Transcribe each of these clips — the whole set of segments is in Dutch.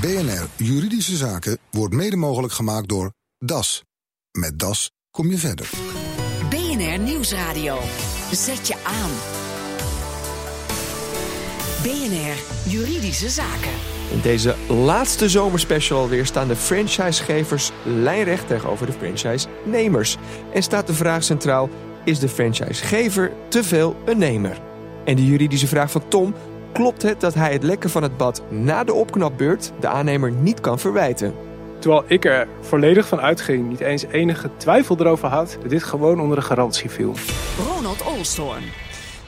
BNR Juridische Zaken wordt mede mogelijk gemaakt door DAS. Met DAS kom je verder. BNR Nieuwsradio. Zet je aan. BNR Juridische Zaken. In deze laatste zomerspecial alweer staan de franchisegevers lijnrecht tegenover de franchise-nemers. En staat de vraag centraal, is de franchisegever te veel een nemer? En de juridische vraag van Tom, klopt het dat hij het lekken van het bad na de opknapbeurt de aannemer niet kan verwijten? Terwijl ik er volledig van uitging, niet eens enige twijfel erover had, dat dit gewoon onder de garantie viel. Ronald Olsthoorn.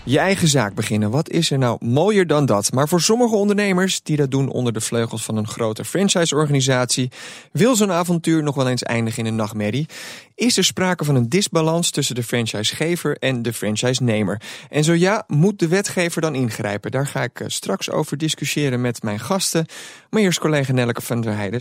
Je eigen zaak beginnen, wat is er nou mooier dan dat? Maar voor sommige ondernemers die dat doen onder de vleugels van een grote franchiseorganisatie, wil zo'n avontuur nog wel eens eindigen in een nachtmerrie. Is er sprake van een disbalans tussen de franchisegever en de franchise-nemer? En zo ja, moet de wetgever dan ingrijpen? Daar ga ik eh, straks over discussiëren met mijn gasten. Maar eerst collega Nelleke van der Heijden.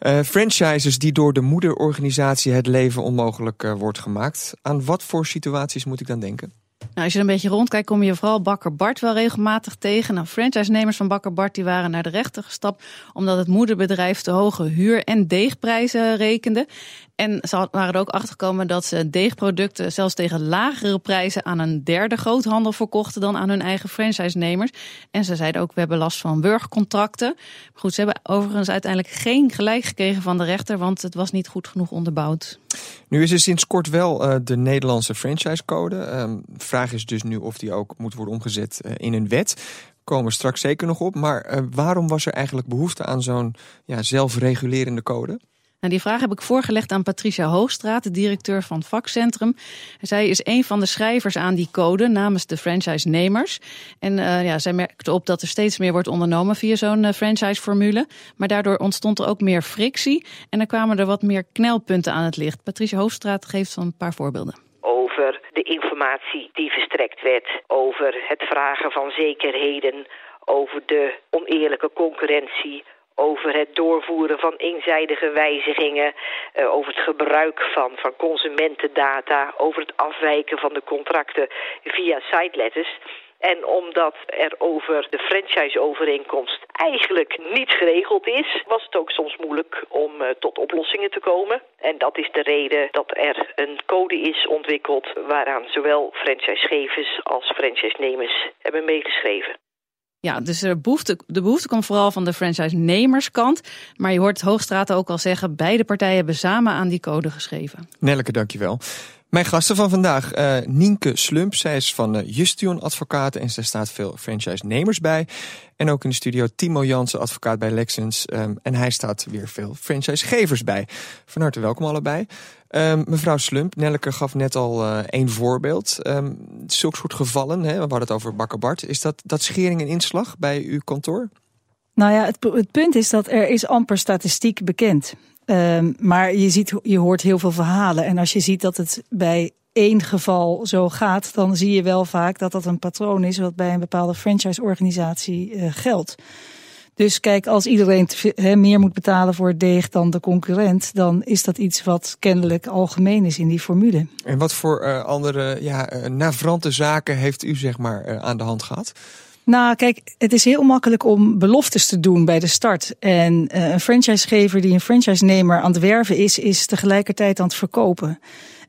Uh, franchises die door de moederorganisatie het leven onmogelijk uh, wordt gemaakt. Aan wat voor situaties moet ik dan denken? Nou, als je een beetje rondkijkt, kom je vooral Bakker Bart wel regelmatig tegen. Nou, franchise-nemers van Bakker Bart die waren naar de rechter gestapt omdat het moederbedrijf te hoge huur- en deegprijzen rekende. En ze waren er ook achtergekomen dat ze deegproducten zelfs tegen lagere prijzen aan een derde groothandel verkochten dan aan hun eigen franchise-nemers. En ze zeiden ook, we hebben last van burgercontracten. Goed, ze hebben overigens uiteindelijk geen gelijk gekregen van de rechter, want het was niet goed genoeg onderbouwd. Nu is er sinds kort wel uh, de Nederlandse franchisecode. Uh, vraag is dus nu of die ook moet worden omgezet uh, in een wet. Komen we straks zeker nog op. Maar uh, waarom was er eigenlijk behoefte aan zo'n ja, zelfregulerende code? Nou, die vraag heb ik voorgelegd aan Patricia Hoogstraat, de directeur van Vakcentrum. Zij is een van de schrijvers aan die code namens de franchise-nemers. En uh, ja, zij merkte op dat er steeds meer wordt ondernomen via zo'n uh, franchise-formule. Maar daardoor ontstond er ook meer frictie en er kwamen er wat meer knelpunten aan het licht. Patricia Hoogstraat geeft een paar voorbeelden over de informatie die verstrekt werd, over het vragen van zekerheden, over de oneerlijke concurrentie, over het doorvoeren van eenzijdige wijzigingen, uh, over het gebruik van, van consumentendata, over het afwijken van de contracten via siteletters. En omdat er over de franchise-overeenkomst eigenlijk niets geregeld is, was het ook soms moeilijk om uh, tot oplossingen te komen. En dat is de reden dat er een code is ontwikkeld waaraan zowel franchisegevers als franchise-nemers hebben meegeschreven. Ja, dus de behoefte, de behoefte komt vooral van de franchise-nemerskant. Maar je hoort Hoogstraat ook al zeggen, beide partijen hebben samen aan die code geschreven. Nelleke, dankjewel. Mijn gasten van vandaag, uh, Nienke Slump. Zij is van uh, Justion Advocaten en zij staat veel franchise-nemers bij. En ook in de studio Timo Jansen, advocaat bij Lexens. Um, en hij staat weer veel franchisegevers bij. Van harte welkom allebei. Um, mevrouw Slump, Nelleke gaf net al uh, één voorbeeld. Um, soort gevallen, hè, we hadden het over Bakker Bart. Is dat, dat schering en inslag bij uw kantoor? Nou ja, het, het punt is dat er is amper statistiek bekend. Um, maar je, ziet, je hoort heel veel verhalen. En als je ziet dat het bij één geval zo gaat, dan zie je wel vaak dat dat een patroon is wat bij een bepaalde franchise-organisatie uh, geldt. Dus kijk, als iedereen te, he, meer moet betalen voor het deeg dan de concurrent, dan is dat iets wat kennelijk algemeen is in die formule. En wat voor uh, andere ja, uh, navrante zaken heeft u zeg maar uh, aan de hand gehad? Nou, kijk, het is heel makkelijk om beloftes te doen bij de start. En een franchisegever die een franchise-nemer aan het werven is, is tegelijkertijd aan het verkopen.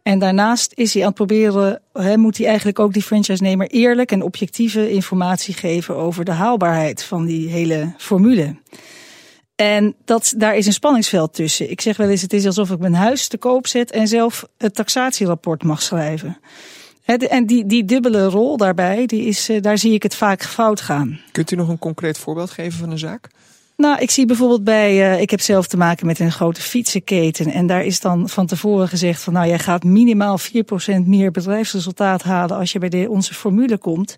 En daarnaast is hij aan het proberen, moet hij eigenlijk ook die franchise-nemer eerlijk en objectieve informatie geven over de haalbaarheid van die hele formule. En dat, daar is een spanningsveld tussen. Ik zeg wel eens, het is alsof ik mijn huis te koop zet en zelf het taxatierapport mag schrijven. En die, die dubbele rol daarbij, die is, daar zie ik het vaak fout gaan. Kunt u nog een concreet voorbeeld geven van een zaak? Nou, ik zie bijvoorbeeld bij, uh, ik heb zelf te maken met een grote fietsenketen. En daar is dan van tevoren gezegd van nou, jij gaat minimaal 4% meer bedrijfsresultaat halen als je bij de, onze formule komt.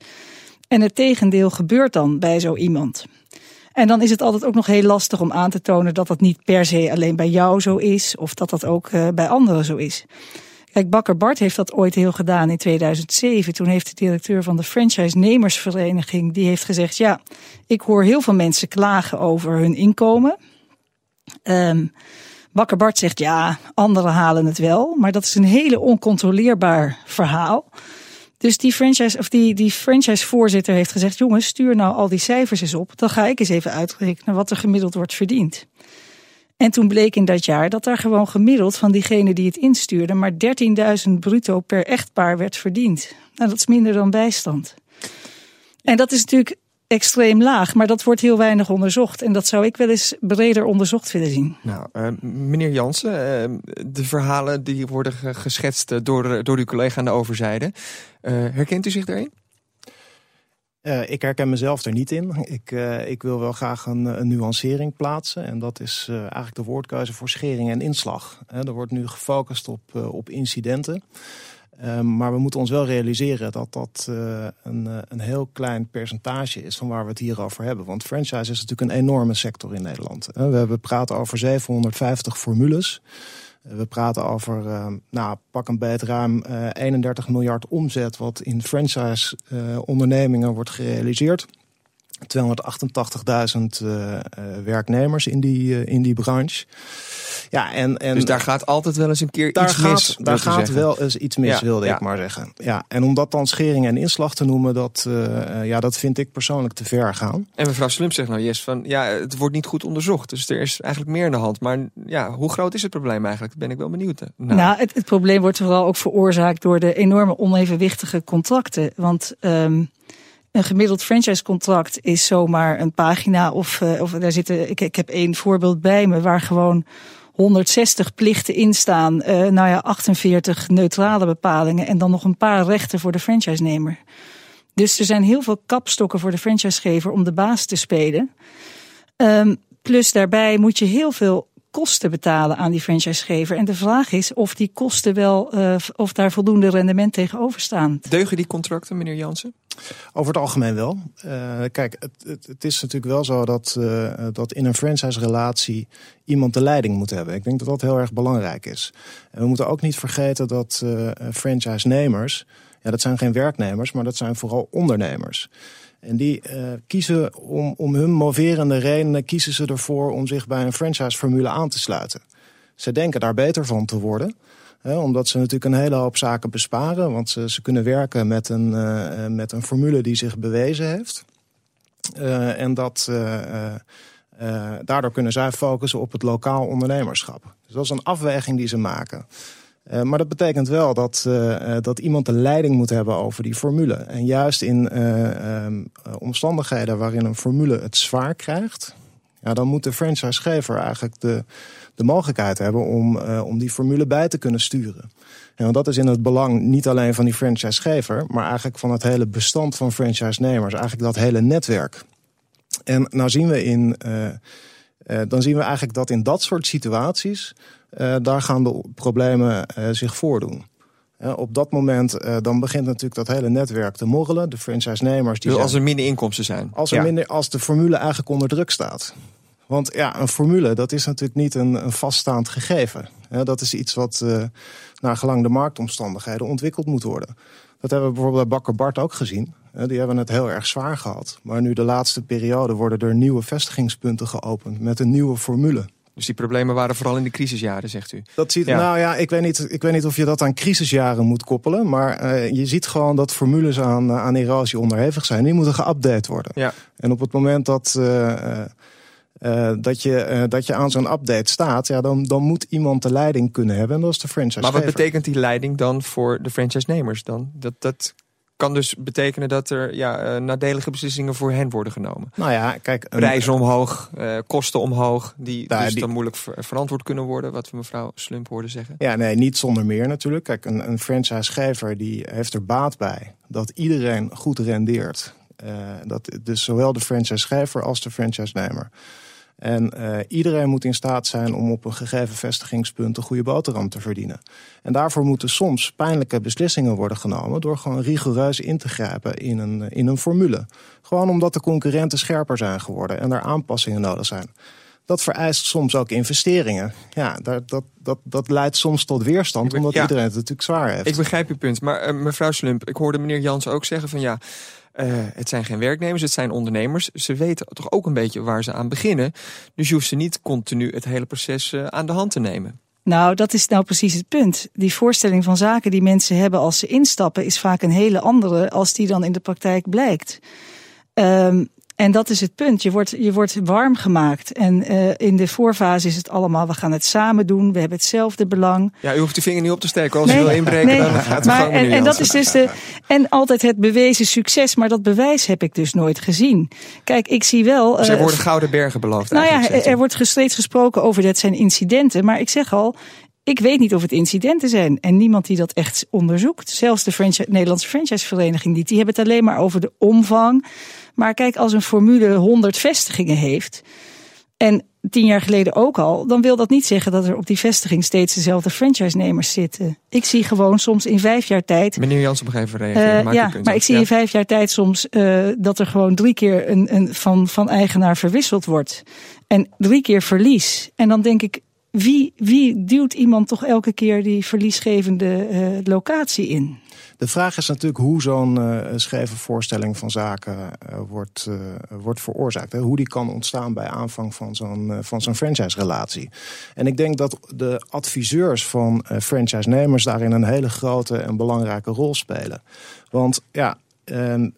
En het tegendeel gebeurt dan bij zo iemand. En dan is het altijd ook nog heel lastig om aan te tonen dat dat niet per se alleen bij jou zo is. Of dat dat ook uh, bij anderen zo is. Kijk, Bakker Bart heeft dat ooit heel gedaan in 2007. Toen heeft de directeur van de franchise-nemersvereniging... die heeft gezegd, ja, ik hoor heel veel mensen klagen over hun inkomen. Um, Bakker Bart zegt, ja, anderen halen het wel. Maar dat is een hele oncontroleerbaar verhaal. Dus die franchise, of die, die franchise-voorzitter heeft gezegd: jongens, stuur nou al die cijfers eens op. Dan ga ik eens even uitrekenen wat er gemiddeld wordt verdiend. En toen bleek in dat jaar dat daar gewoon gemiddeld van diegene die het instuurde, maar 13.000 bruto per echtpaar werd verdiend. Nou, dat is minder dan bijstand. En dat is natuurlijk extreem laag, maar dat wordt heel weinig onderzocht. En dat zou ik wel eens breder onderzocht willen zien. Nou, uh, meneer Jansen, uh, de verhalen die worden geschetst door, door uw collega aan de overzijde. Herkent u zich daarin? Uh, ik herken mezelf er niet in. Ik, uh, ik wil wel graag een, nuancering plaatsen. En dat is uh, eigenlijk de woordkeuze voor schering en inslag. er wordt nu gefocust op, op incidenten. Ehm, maar we moeten ons wel realiseren dat dat een, een heel klein percentage is van waar we het hier over hebben. Want franchise is natuurlijk een enorme sector in Nederland. we hebben praten over 750 formules. We praten over, uh, nou, pak een beet ruim uh, 31 miljard omzet... wat in franchise-ondernemingen wordt gerealiseerd. 288.000 uh, werknemers in die, uh, in die branche. Ja, en, en, dus daar gaat altijd wel eens een keer iets gaat, mis. Daar gaat wel eens iets mis, ja, wilde ja. ik maar zeggen. Ja, en om dat dan schering en inslag te noemen, dat, uh, ja, dat vind ik persoonlijk te ver gaan. En mevrouw Slim zegt nou, Jes, van ja, het wordt niet goed onderzocht. Dus er is eigenlijk meer in de hand. Maar ja, hoe groot is het probleem eigenlijk? Daar ben ik wel benieuwd. Nou, nou het, het, probleem wordt vooral ook veroorzaakt door de enorme onevenwichtige contracten. Want um, een gemiddeld franchise-contract is zomaar een pagina of, uh, of daar zitten. Ik, ik heb één voorbeeld bij me waar gewoon 160 plichten in staan. Uh, nou ja, 48 neutrale bepalingen en dan nog een paar rechten voor de franchise-nemer. Dus er zijn heel veel kapstokken voor de franchisegever om de baas te spelen. Um, plus daarbij moet je heel veel kosten betalen aan die franchisegever. En de vraag is of die kosten wel, uh, of daar voldoende rendement tegenover staan. Deugen die contracten, meneer Jansen? Over het algemeen wel. Uh, kijk, het, het, het, is natuurlijk wel zo dat, uh, dat in een franchise-relatie iemand de leiding moet hebben. Ik denk dat dat heel erg belangrijk is. En we moeten ook niet vergeten dat uh, franchise-nemers, ja, dat zijn geen werknemers, maar dat zijn vooral ondernemers. En die kiezen om, om hun moverende redenen, kiezen ze ervoor om zich bij een franchise-formule aan te sluiten. Ze denken daar beter van te worden. Omdat ze natuurlijk een hele hoop zaken besparen. Want ze, ze kunnen werken met een, uh, met een formule die zich bewezen heeft. Uh, en dat, daardoor kunnen zij focussen op het lokaal ondernemerschap. Dus dat is een afweging die ze maken. Maar dat betekent wel dat, dat iemand de leiding moet hebben over die formule. En juist in um, omstandigheden waarin een formule het zwaar krijgt, ja, dan moet de franchisegever eigenlijk de, de mogelijkheid hebben om, om die formule bij te kunnen sturen. En want dat is in het belang niet alleen van die franchisegever, maar eigenlijk van het hele bestand van franchise-nemers, eigenlijk dat hele netwerk. En nou zien we in, dan zien we eigenlijk dat in dat soort situaties daar gaan de problemen zich voordoen. Op dat moment dan begint natuurlijk dat hele netwerk te morrelen. De franchise-nemers... Dus als er minder inkomsten zijn? Als, er ja. minder, als de formule eigenlijk onder druk staat. Want ja, een formule, dat is natuurlijk niet een, een vaststaand gegeven. dat is iets wat naar gelang de marktomstandigheden ontwikkeld moet worden. Dat hebben we bijvoorbeeld bij Bakker Bart ook gezien. Die hebben het heel erg zwaar gehad. Maar nu de laatste periode worden er nieuwe vestigingspunten geopend met een nieuwe formule. Dus die problemen waren vooral in de crisisjaren, zegt u? Dat ziet, ja. Nou ja, ik weet, niet, ik weet niet of je dat aan crisisjaren moet koppelen. Maar uh, je ziet gewoon dat formules aan, aan erosie onderhevig zijn. Die moeten geüpdate worden. Ja. En op het moment dat, uh, uh, dat, je, dat je aan zo'n update staat... Ja, dan, dan moet iemand de leiding kunnen hebben. En dat is de franchise Maar wat betekent die leiding dan voor de franchise-nemers dan? Dat, dat kan dus betekenen dat er ja, uh, nadelige beslissingen voor hen worden genomen. Nou ja, kijk... Prijzen omhoog, kosten omhoog, die nou, dus die... dan moeilijk ver verantwoord kunnen worden, wat we mevrouw Slump hoorde zeggen. Ja, nee, niet zonder meer natuurlijk. Kijk, een, een franchisegever die heeft er baat bij dat iedereen goed rendeert. Uh, dat, dus zowel de franchisegever als de franchise-nemer. En uh, iedereen moet in staat zijn om op een gegeven vestigingspunt een goede boterham te verdienen. En daarvoor moeten soms pijnlijke beslissingen worden genomen door gewoon rigoureus in te grijpen in een, in een formule. Gewoon omdat de concurrenten scherper zijn geworden en er aanpassingen nodig zijn. Dat vereist soms ook investeringen. Ja, dat, dat, dat, dat leidt soms tot weerstand, omdat ja, iedereen het natuurlijk zwaar heeft. Ik begrijp uw punt, maar uh, mevrouw Slump, ik hoorde meneer Jans ook zeggen van ja... Uh, het zijn geen werknemers, het zijn ondernemers. Ze weten toch ook een beetje waar ze aan beginnen. Dus je hoeft ze niet continu het hele proces uh, aan de hand te nemen. Nou, dat is nou precies het punt. Die voorstelling van zaken die mensen hebben als ze instappen, is vaak een hele andere als die dan in de praktijk blijkt. Um, en dat is het punt. Je wordt, je wordt warm gemaakt. En uh, in de voorfase is het allemaal, we gaan het samen doen. We hebben hetzelfde belang. Ja, u hoeft de vinger niet op te steken. Als nee, u wil inbreken, nee, dan gaat het maar, en, en dat is dus de, En altijd het bewezen succes. Maar dat bewijs heb ik dus nooit gezien. Kijk, ik zie wel... Uh, er worden gouden bergen beloofd. Nou ja, er wordt steeds gesproken over dat zijn incidenten. Maar ik zeg al, ik weet niet of het incidenten zijn. En niemand die dat echt onderzoekt. Zelfs de franchise, Nederlandse franchisevereniging niet. Die hebben het alleen maar over de omvang. Maar kijk, als een formule 100 vestigingen heeft. En tien jaar geleden ook al, dan wil dat niet zeggen dat er op die vestiging steeds dezelfde franchise-nemers zitten. Ik zie gewoon soms in vijf jaar tijd. Meneer Jans op een gegeven reageren. Uh, ja, maar ik zie in vijf jaar tijd soms uh, dat er gewoon drie keer een, een van, van eigenaar verwisseld wordt. En drie keer verlies. En dan denk ik, wie, wie duwt iemand toch elke keer die verliesgevende uh, locatie in? De vraag is natuurlijk hoe zo'n uh, scheve voorstelling van zaken uh, wordt, wordt veroorzaakt. Hoe die kan ontstaan bij aanvang van zo'n van zo'n franchise-relatie. En ik denk dat de adviseurs van franchise-nemers daarin een hele grote en belangrijke rol spelen. Want ja, ehm,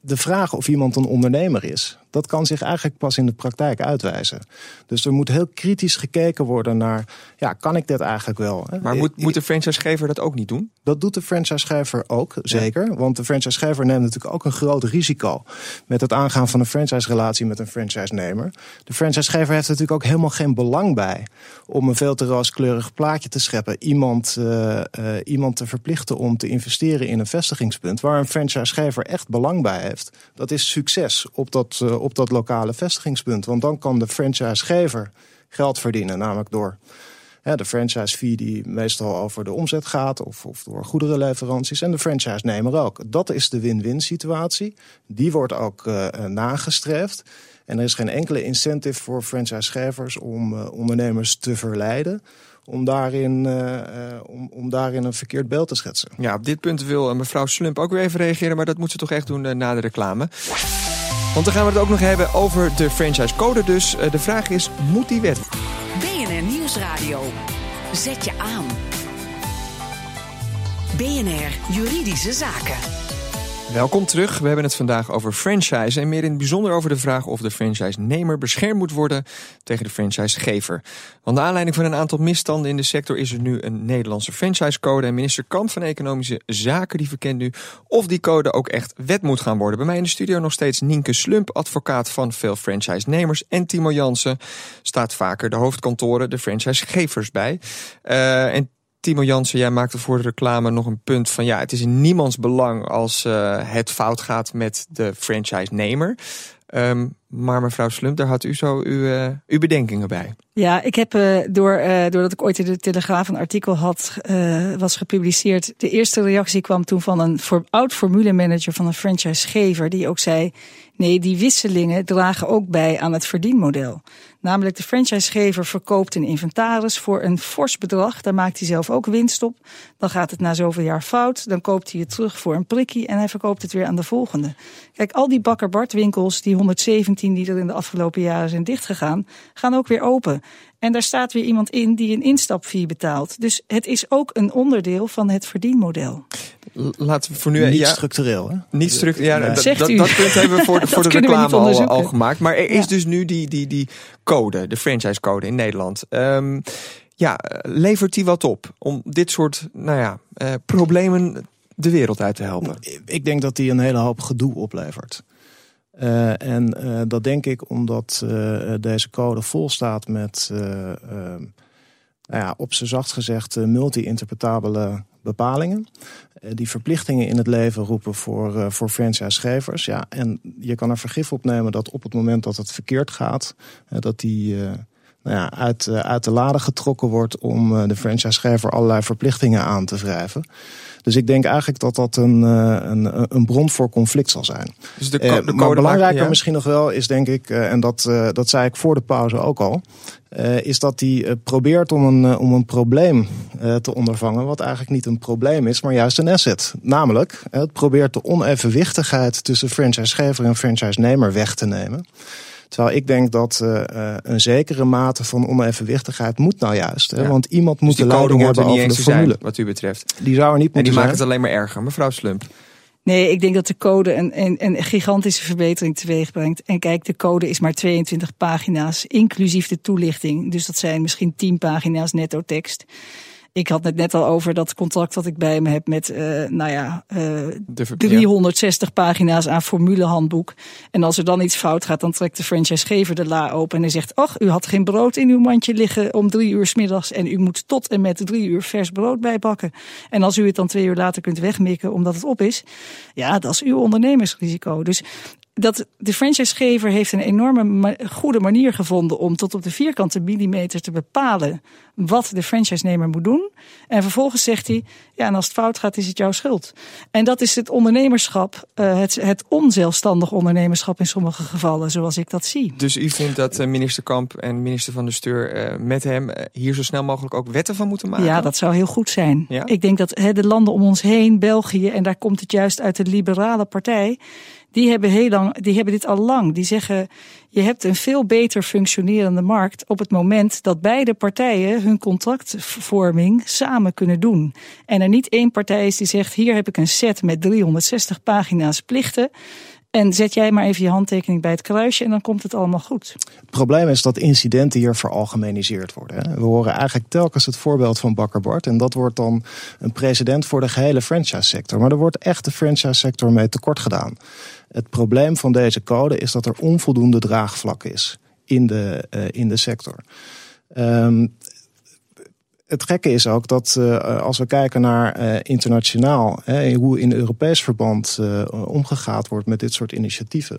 de vraag of iemand een ondernemer is, dat kan zich eigenlijk pas in de praktijk uitwijzen. Dus er moet heel kritisch gekeken worden naar, ja, kan ik dit eigenlijk wel? Maar moet, moet de franchisegever dat ook niet doen? Dat doet de franchisegever ook, zeker. Want de franchisegever neemt natuurlijk ook een groot risico met het aangaan van een franchise-relatie met een franchise-nemer. De franchisegever heeft natuurlijk ook helemaal geen belang bij om een veel te rooskleurig plaatje te scheppen. Iemand, uh, uh, iemand te verplichten om te investeren in een vestigingspunt. Waar een franchisegever echt belang bij heeft, dat is succes op dat, uh, op dat lokale vestigingspunt. Want dan kan de franchisegever geld verdienen, namelijk door de franchise fee die meestal over de omzet gaat of, of door goederenleveranties en de franchise-nemer ook. Dat is de win-win situatie. Die wordt ook uh, nagestreefd. En er is geen enkele incentive voor franchisegevers om uh, ondernemers te verleiden om daarin, uh, om daarin een verkeerd beeld te schetsen. Ja, op dit punt wil mevrouw Slump ook weer even reageren, maar dat moet ze toch echt doen na de reclame. Want dan gaan we het ook nog hebben over de franchise code. Dus de vraag is, moet die wet? BNR Nieuwsradio. Zet je aan. BNR Juridische Zaken. Welkom terug. We hebben het vandaag over franchise en meer in het bijzonder over de vraag of de franchise-nemer beschermd moet worden tegen de franchisegever. Want de aanleiding van een aantal misstanden in de sector is er nu een Nederlandse franchisecode. En minister Kamp van Economische Zaken die verkent nu of die code ook echt wet moet gaan worden. Bij mij in de studio nog steeds Nienke Slump, advocaat van veel franchise-nemers. En Timo Jansen staat vaker de hoofdkantoren, de franchisegevers bij. Uh, en Timo Jansen, jij maakte voor de reclame nog een punt van ja, het is in niemands belang als uh, het fout gaat met de franchise-nemer. Um, maar mevrouw Slump, daar had u zo uw, uh, uw bedenkingen bij. Ja, ik heb uh, door, uh, doordat ik ooit in de Telegraaf een artikel had, was gepubliceerd. De eerste reactie kwam toen van een voor, oud formulemanager van een franchisegever. Die ook zei, nee, die wisselingen dragen ook bij aan het verdienmodel. Namelijk de franchisegever verkoopt een inventaris voor een fors bedrag. Daar maakt hij zelf ook winst op. Dan gaat het na zoveel jaar fout. Dan koopt hij het terug voor een prikkie en hij verkoopt het weer aan de volgende. Kijk, al die Bakker Bart winkels, die 117 die er in de afgelopen jaren zijn dichtgegaan, gaan ook weer open. En daar staat weer iemand in die een instapfee betaalt. Dus het is ook een onderdeel van het verdienmodel. Laten we voor nu... Niet structureel, hè? Niet structureel. Ja, dat, dat, dat, punt hebben we voor de, voor de reclame al, al, gemaakt. Maar er is ja. dus nu die, die, die code, de franchisecode in Nederland. Um, ja, levert die wat op om dit soort nou ja, uh, problemen de wereld uit te helpen? Ik denk dat die een hele hoop gedoe oplevert. Uh, en uh, dat denk ik omdat uh, deze code vol staat met, nou ja, op z'n zacht gezegd, multi-interpretabele bepalingen. die verplichtingen in het leven roepen voor, voor franchisegevers. Ja, en je kan er vergif op nemen dat op het moment dat het verkeerd gaat, dat die nou ja, uit, uit de lade getrokken wordt om de franchisegever allerlei verplichtingen aan te wrijven. Dus ik denk eigenlijk dat dat een, een, een bron voor conflict zal zijn. Dus de, de maar belangrijker ja. misschien nog wel is denk ik, en dat, dat zei ik voor de pauze ook al, is dat hij probeert om een, om een probleem te ondervangen, wat eigenlijk niet een probleem is, maar juist een asset. Namelijk, het probeert de onevenwichtigheid tussen franchisegever en franchise-nemer weg te nemen. Terwijl ik denk dat een zekere mate van onevenwichtigheid moet nou juist. Hè? Want iemand moet dus de leiding hebben over de formule. Zijn, wat u betreft. Die zou er niet moeten En die zijn. maakt het alleen maar erger. Mevrouw Slump. Nee, ik denk dat de code een, een, een gigantische verbetering teweeg brengt. En kijk, de code is maar 22 pagina's, inclusief de toelichting. Dus dat zijn misschien 10 pagina's netto tekst. Ik had het net al over dat contract dat ik bij me heb met, uh, nou ja, uh, 360 pagina's aan formulehandboek. En als er dan iets fout gaat, dan trekt de franchisegever de la open en hij zegt: Ach, u had geen brood in uw mandje liggen om drie uur s middags en u moet tot en met drie uur vers brood bijbakken. En als u het dan twee uur later kunt wegmikken omdat het op is, ja, dat is uw ondernemersrisico. Dus dat de franchisegever heeft een enorme ma goede manier gevonden om tot op de vierkante millimeter te bepalen wat de franchise-nemer moet doen. En vervolgens zegt hij, ja, en als het fout gaat, is het jouw schuld. En dat is het ondernemerschap, uh, het, het onzelfstandig ondernemerschap in sommige gevallen, zoals ik dat zie. Dus u vindt dat uh, minister Kamp en minister Van der Steur uh, met hem hier zo snel mogelijk ook wetten van moeten maken? Ja, dat zou heel goed zijn. Ja? Ik denk dat he, de landen om ons heen, België, en daar komt het juist uit de liberale partij, die hebben heel lang, die hebben dit al lang. Die zeggen, je hebt een veel beter functionerende markt op het moment dat beide partijen hun contractvorming samen kunnen doen. En er niet één partij is die zegt, hier heb ik een set met 360 pagina's plichten. En zet jij maar even je handtekening bij het kruisje en dan komt het allemaal goed. Het probleem is dat incidenten hier veralgemeniseerd worden. We horen eigenlijk telkens het voorbeeld van Bakker Bart. En dat wordt dan een precedent voor de gehele franchise sector. Maar er wordt echt de franchise sector mee tekort gedaan. Het probleem van deze code is dat er onvoldoende draagvlak is in de, uh, in de sector. Um, het gekke is ook dat uh, als we kijken naar uh, internationaal, hè, hoe in Europees verband uh, omgegaan wordt met dit soort initiatieven,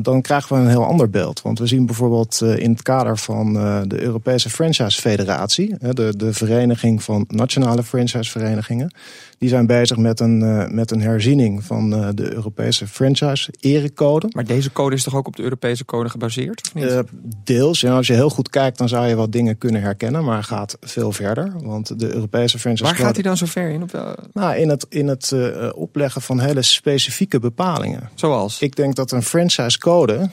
dan krijgen we een heel ander beeld. Want we zien bijvoorbeeld in het kader van de Europese Franchise Federatie, de, de vereniging van nationale franchiseverenigingen, die zijn bezig met een, met een herziening van de Europese franchise-erecode. Maar deze code is toch ook op de Europese code gebaseerd? Of niet? Deels. Als je heel goed kijkt, dan zou je wat dingen kunnen herkennen. Maar gaat veel verder. Want de Europese franchise Waar gaat hij dan zo ver in? Op. Nou, in het, in het opleggen van hele specifieke bepalingen. Zoals? Ik denk dat een franchise-code,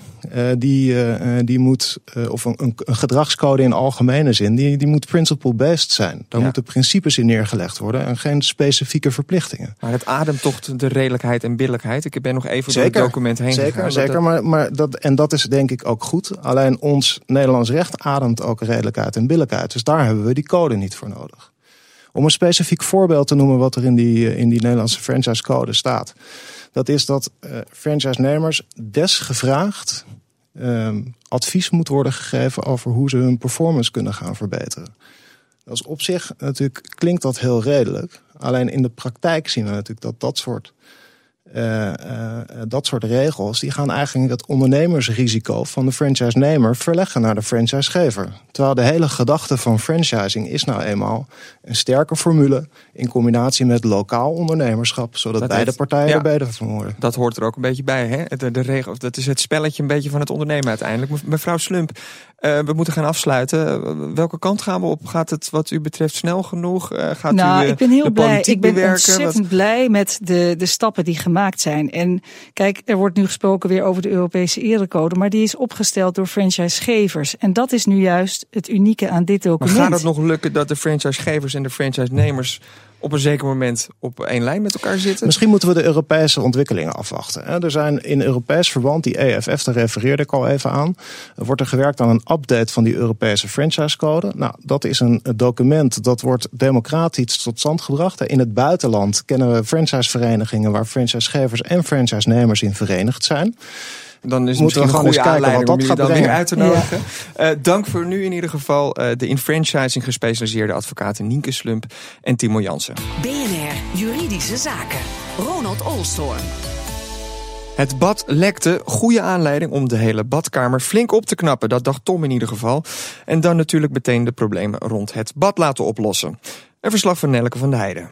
die, die moet, of een, een, gedragscode in algemene zin, die, die moet principle-based zijn. Daar Ja. moeten principes in neergelegd worden en geen specifieke verplichtingen. Maar het ademt toch de redelijkheid en billijkheid. Ik ben nog even door het document heen zeker, gegaan. Zeker, maar, maar dat, en dat is denk ik ook goed. Alleen ons Nederlands recht ademt ook redelijkheid en billijkheid. Dus daar hebben we die code niet voor nodig. Om een specifiek voorbeeld te noemen wat er in die, in die Nederlandse franchisecode staat. Dat is dat uh, franchise-nemers desgevraagd uh, advies moet worden gegeven over hoe ze hun performance kunnen gaan verbeteren. Dat is op zich natuurlijk klinkt dat heel redelijk. Alleen in de praktijk zien we natuurlijk dat dat soort, uh, uh, dat soort regels... die gaan eigenlijk het ondernemersrisico van de franchise-nemer... verleggen naar de franchisegever. Terwijl de hele gedachte van franchising is nou eenmaal... een sterke formule in combinatie met lokaal ondernemerschap... zodat Dat beide heeft- partijen ja. er beter van worden. Dat hoort er ook een beetje bij. Hè? De, de regel, dat is het spelletje een beetje van het ondernemen uiteindelijk. Me- Mevrouw Slump, eh, we moeten gaan afsluiten. Eh, Welke kant gaan we op? Gaat het wat u betreft snel genoeg? Eh, gaat nou, u eh, ik ben heel blij. Ik ben bewerken? ontzettend Wat- blij met de, de stappen die gemaakt zijn. En kijk, er wordt nu gesproken weer over de Europese erecode, maar die is opgesteld door franchisegevers. En dat is nu juist het unieke aan dit Maar document. gaat het nog lukken dat de franchisegevers en de franchise-nemers op een zeker moment op één lijn met elkaar zitten? Misschien moeten we de Europese ontwikkelingen afwachten. Er zijn in Europees verband, die EFF, daar refereerde ik al even aan, wordt er gewerkt aan een update van die Europese franchisecode. Nou, dat is een document dat wordt democratisch tot stand gebracht. In het buitenland kennen we franchiseverenigingen waar franchisegevers en franchisenemers in verenigd zijn. Dan is het Moeten we misschien een gewoon goede eens kijken aanleiding wat om dat gaat dan weer brengen. uit te nodigen. Eh, dank voor nu in ieder geval eh, de in franchising gespecialiseerde advocaten Nienke Slump en Timo Jansen. BNR Juridische Zaken. Ronald Olstorm. Het bad lekte, goede aanleiding om de hele badkamer flink op te knappen. Dat dacht Tom in ieder geval. En dan natuurlijk meteen de problemen rond het bad laten oplossen. Een verslag van Nelleke van de Heijden.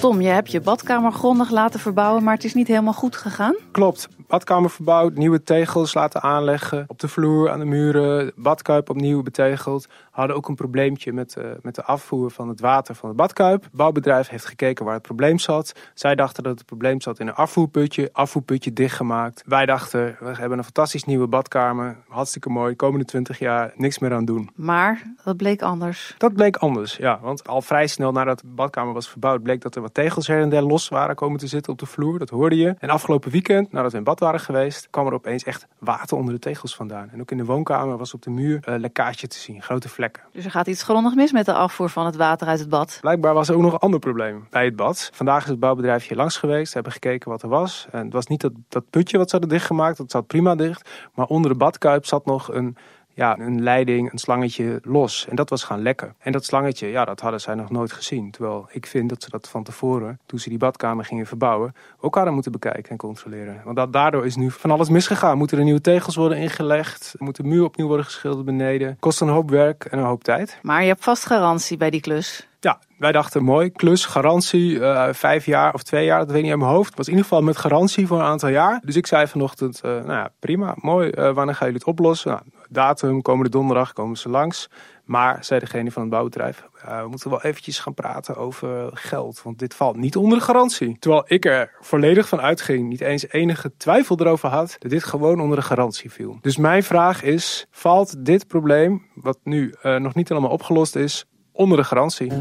Tom, je hebt je badkamer grondig laten verbouwen, maar het is niet helemaal goed gegaan. Klopt. Badkamer verbouwd, nieuwe tegels laten aanleggen. Op de vloer, aan de muren, badkuip opnieuw betegeld. Hadden ook een probleempje met, uh, met de afvoer van het water van het badkuip. Het bouwbedrijf heeft gekeken waar het probleem zat. Zij dachten dat het probleem zat in een afvoerputje. Afvoerputje dichtgemaakt. Wij dachten, we hebben een fantastisch nieuwe badkamer. Hartstikke mooi. Komende 20 jaar niks meer aan doen. Maar dat bleek anders. Dat bleek anders, ja. Want al vrij snel nadat de badkamer was verbouwd, bleek dat er wat tegels her en der los waren komen te zitten op de vloer. Dat hoorde je. En afgelopen weekend, nadat we in bad waren geweest, kwam er opeens echt water onder de tegels vandaan. En ook in de woonkamer was op de muur een uh, lekkage te zien, grote vlekken. Dus er gaat iets grondig mis met de afvoer van het water uit het bad. Blijkbaar was er ook nog een ander probleem bij het bad. Vandaag is het bouwbedrijf hier langs geweest, hebben gekeken wat er was. En het was niet dat, dat putje wat ze hadden dichtgemaakt, dat zat prima dicht. Maar onder de badkuip zat nog een ja, een leiding, een slangetje los. En dat was gaan lekken. En dat slangetje, ja, dat hadden zij nog nooit gezien. Terwijl ik vind dat ze dat van tevoren, toen ze die badkamer gingen verbouwen, ook hadden moeten bekijken en controleren. Want dat, daardoor is nu van alles misgegaan. Moeten er nieuwe tegels worden ingelegd? Moet de muur opnieuw worden geschilderd beneden? Kost een hoop werk en een hoop tijd. Maar je hebt vast garantie bij die klus. Ja, wij dachten mooi, klus, garantie, uh, vijf jaar of twee jaar, dat weet ik niet uit mijn hoofd. Was in ieder geval met garantie voor een aantal jaar. Dus ik zei vanochtend, uh, nou ja, prima, mooi, uh, wanneer gaan jullie het oplossen? Nou, datum, komende donderdag komen ze langs. Maar, zei degene van het bouwbedrijf, we moeten wel eventjes gaan praten over geld. Want dit valt niet onder de garantie. Terwijl ik er volledig van uitging, niet eens enige twijfel erover had, dat dit gewoon onder de garantie viel. Dus mijn vraag is, valt dit probleem, wat nu nog niet helemaal opgelost is, onder de garantie.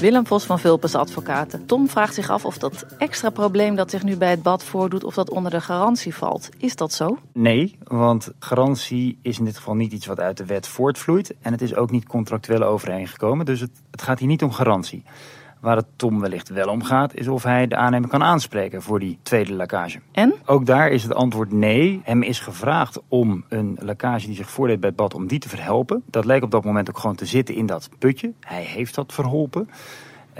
Willem Vos van Vulpes Advocaten. Tom vraagt zich af of dat extra probleem dat zich nu bij het bad voordoet, of dat onder de garantie valt. Is dat zo? Nee, want garantie is in dit geval niet iets wat uit de wet voortvloeit. En het is ook niet contractueel overeengekomen. Dus het, het gaat hier niet om garantie. Waar het Tom wellicht wel om gaat, is of hij de aannemer kan aanspreken voor die tweede lekkage. En? Ook daar is het antwoord nee. Hem is gevraagd om een lekkage die zich voordeed bij het bad, om die te verhelpen. Dat leek op dat moment ook gewoon te zitten in dat putje. Hij heeft dat verholpen.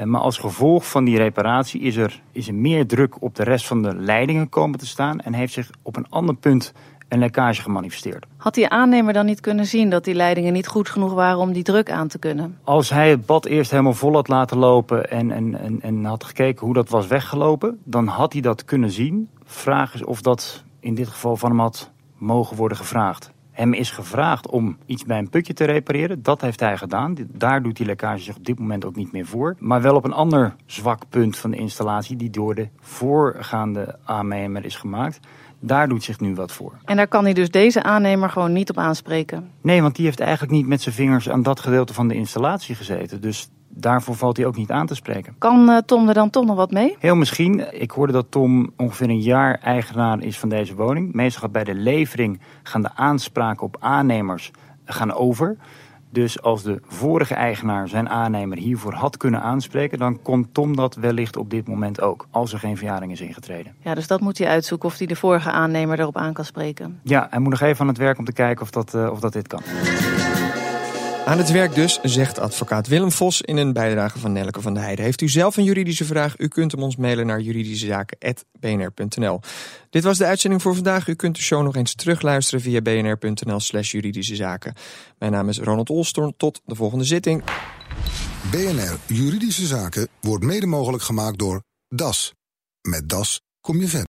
Maar als gevolg van die reparatie is er, is er meer druk op de rest van de leidingen komen te staan en heeft zich op een ander punt een lekkage gemanifesteerd. Had die aannemer dan niet kunnen zien dat die leidingen niet goed genoeg waren om die druk aan te kunnen? Als hij het bad eerst helemaal vol had laten lopen en, en, en, en had gekeken hoe dat was weggelopen, dan had hij dat kunnen zien. Vraag is of dat in dit geval van hem had mogen worden gevraagd. Hem is gevraagd om iets bij een putje te repareren. Dat heeft hij gedaan. Daar doet die lekkage zich op dit moment ook niet meer voor. Maar wel op een ander zwak punt van de installatie die door de voorgaande aannemer is gemaakt. Daar doet zich nu wat voor. En daar kan hij dus deze aannemer gewoon niet op aanspreken? Nee, want die heeft eigenlijk niet met zijn vingers aan dat gedeelte van de installatie gezeten. Dus daarvoor valt hij ook niet aan te spreken. Kan uh, Tom er dan toch nog wat mee? Heel misschien. Ik hoorde dat Tom ongeveer een jaar eigenaar is van deze woning. Meestal gaat bij de levering gaan de aanspraken op aannemers gaan over. Dus als de vorige eigenaar zijn aannemer hiervoor had kunnen aanspreken, dan kon Tom dat wellicht op dit moment ook, als er geen verjaring is ingetreden. Ja, dus dat moet hij uitzoeken of hij de vorige aannemer erop aan kan spreken. Ja, hij moet nog even aan het werk om te kijken of dat, uh, of dat dit kan. Aan het werk dus, zegt advocaat Willem Vos in een bijdrage van Nelke van der Heijden. Heeft u zelf een juridische vraag? U kunt hem ons mailen naar juridischezaken.bnr.nl. Dit was de uitzending voor vandaag. U kunt de show nog eens terugluisteren via bnr.nl slash juridische zaken. Mijn naam is Ronald Olstorn. Tot de volgende zitting. BNR Juridische Zaken wordt mede mogelijk gemaakt door DAS. Met DAS kom je verder.